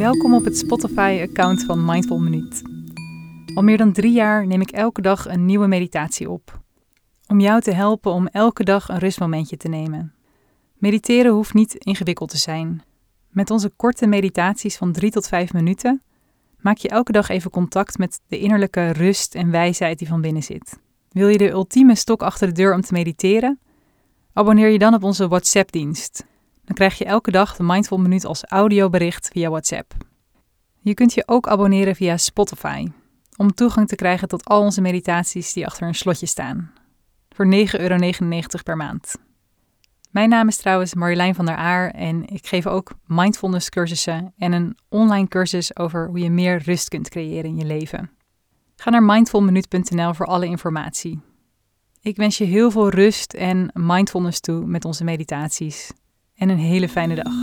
Welkom op het Spotify-account van Mindful Minuut. Al meer dan drie jaar neem ik elke dag een nieuwe meditatie op. Om jou te helpen om elke dag een rustmomentje te nemen. Mediteren hoeft niet ingewikkeld te zijn. Met onze korte meditaties van drie tot vijf minuten maak je elke dag even contact met de innerlijke rust en wijsheid die van binnen zit. Wil je de ultieme stok achter de deur om te mediteren? Abonneer je dan op onze WhatsApp-dienst. Dan krijg je elke dag de Mindful Minuut als audiobericht via WhatsApp. Je kunt je ook abonneren via Spotify om toegang te krijgen tot al onze meditaties die achter een slotje staan. Voor 9,99 euro per maand. Mijn naam is trouwens Marjolein van der Aar en ik geef ook mindfulness cursussen en een online cursus over hoe je meer rust kunt creëren in je leven. Ga naar mindfulminuut.nl voor alle informatie. Ik wens je heel veel rust en mindfulness toe met onze meditaties en een hele fijne dag.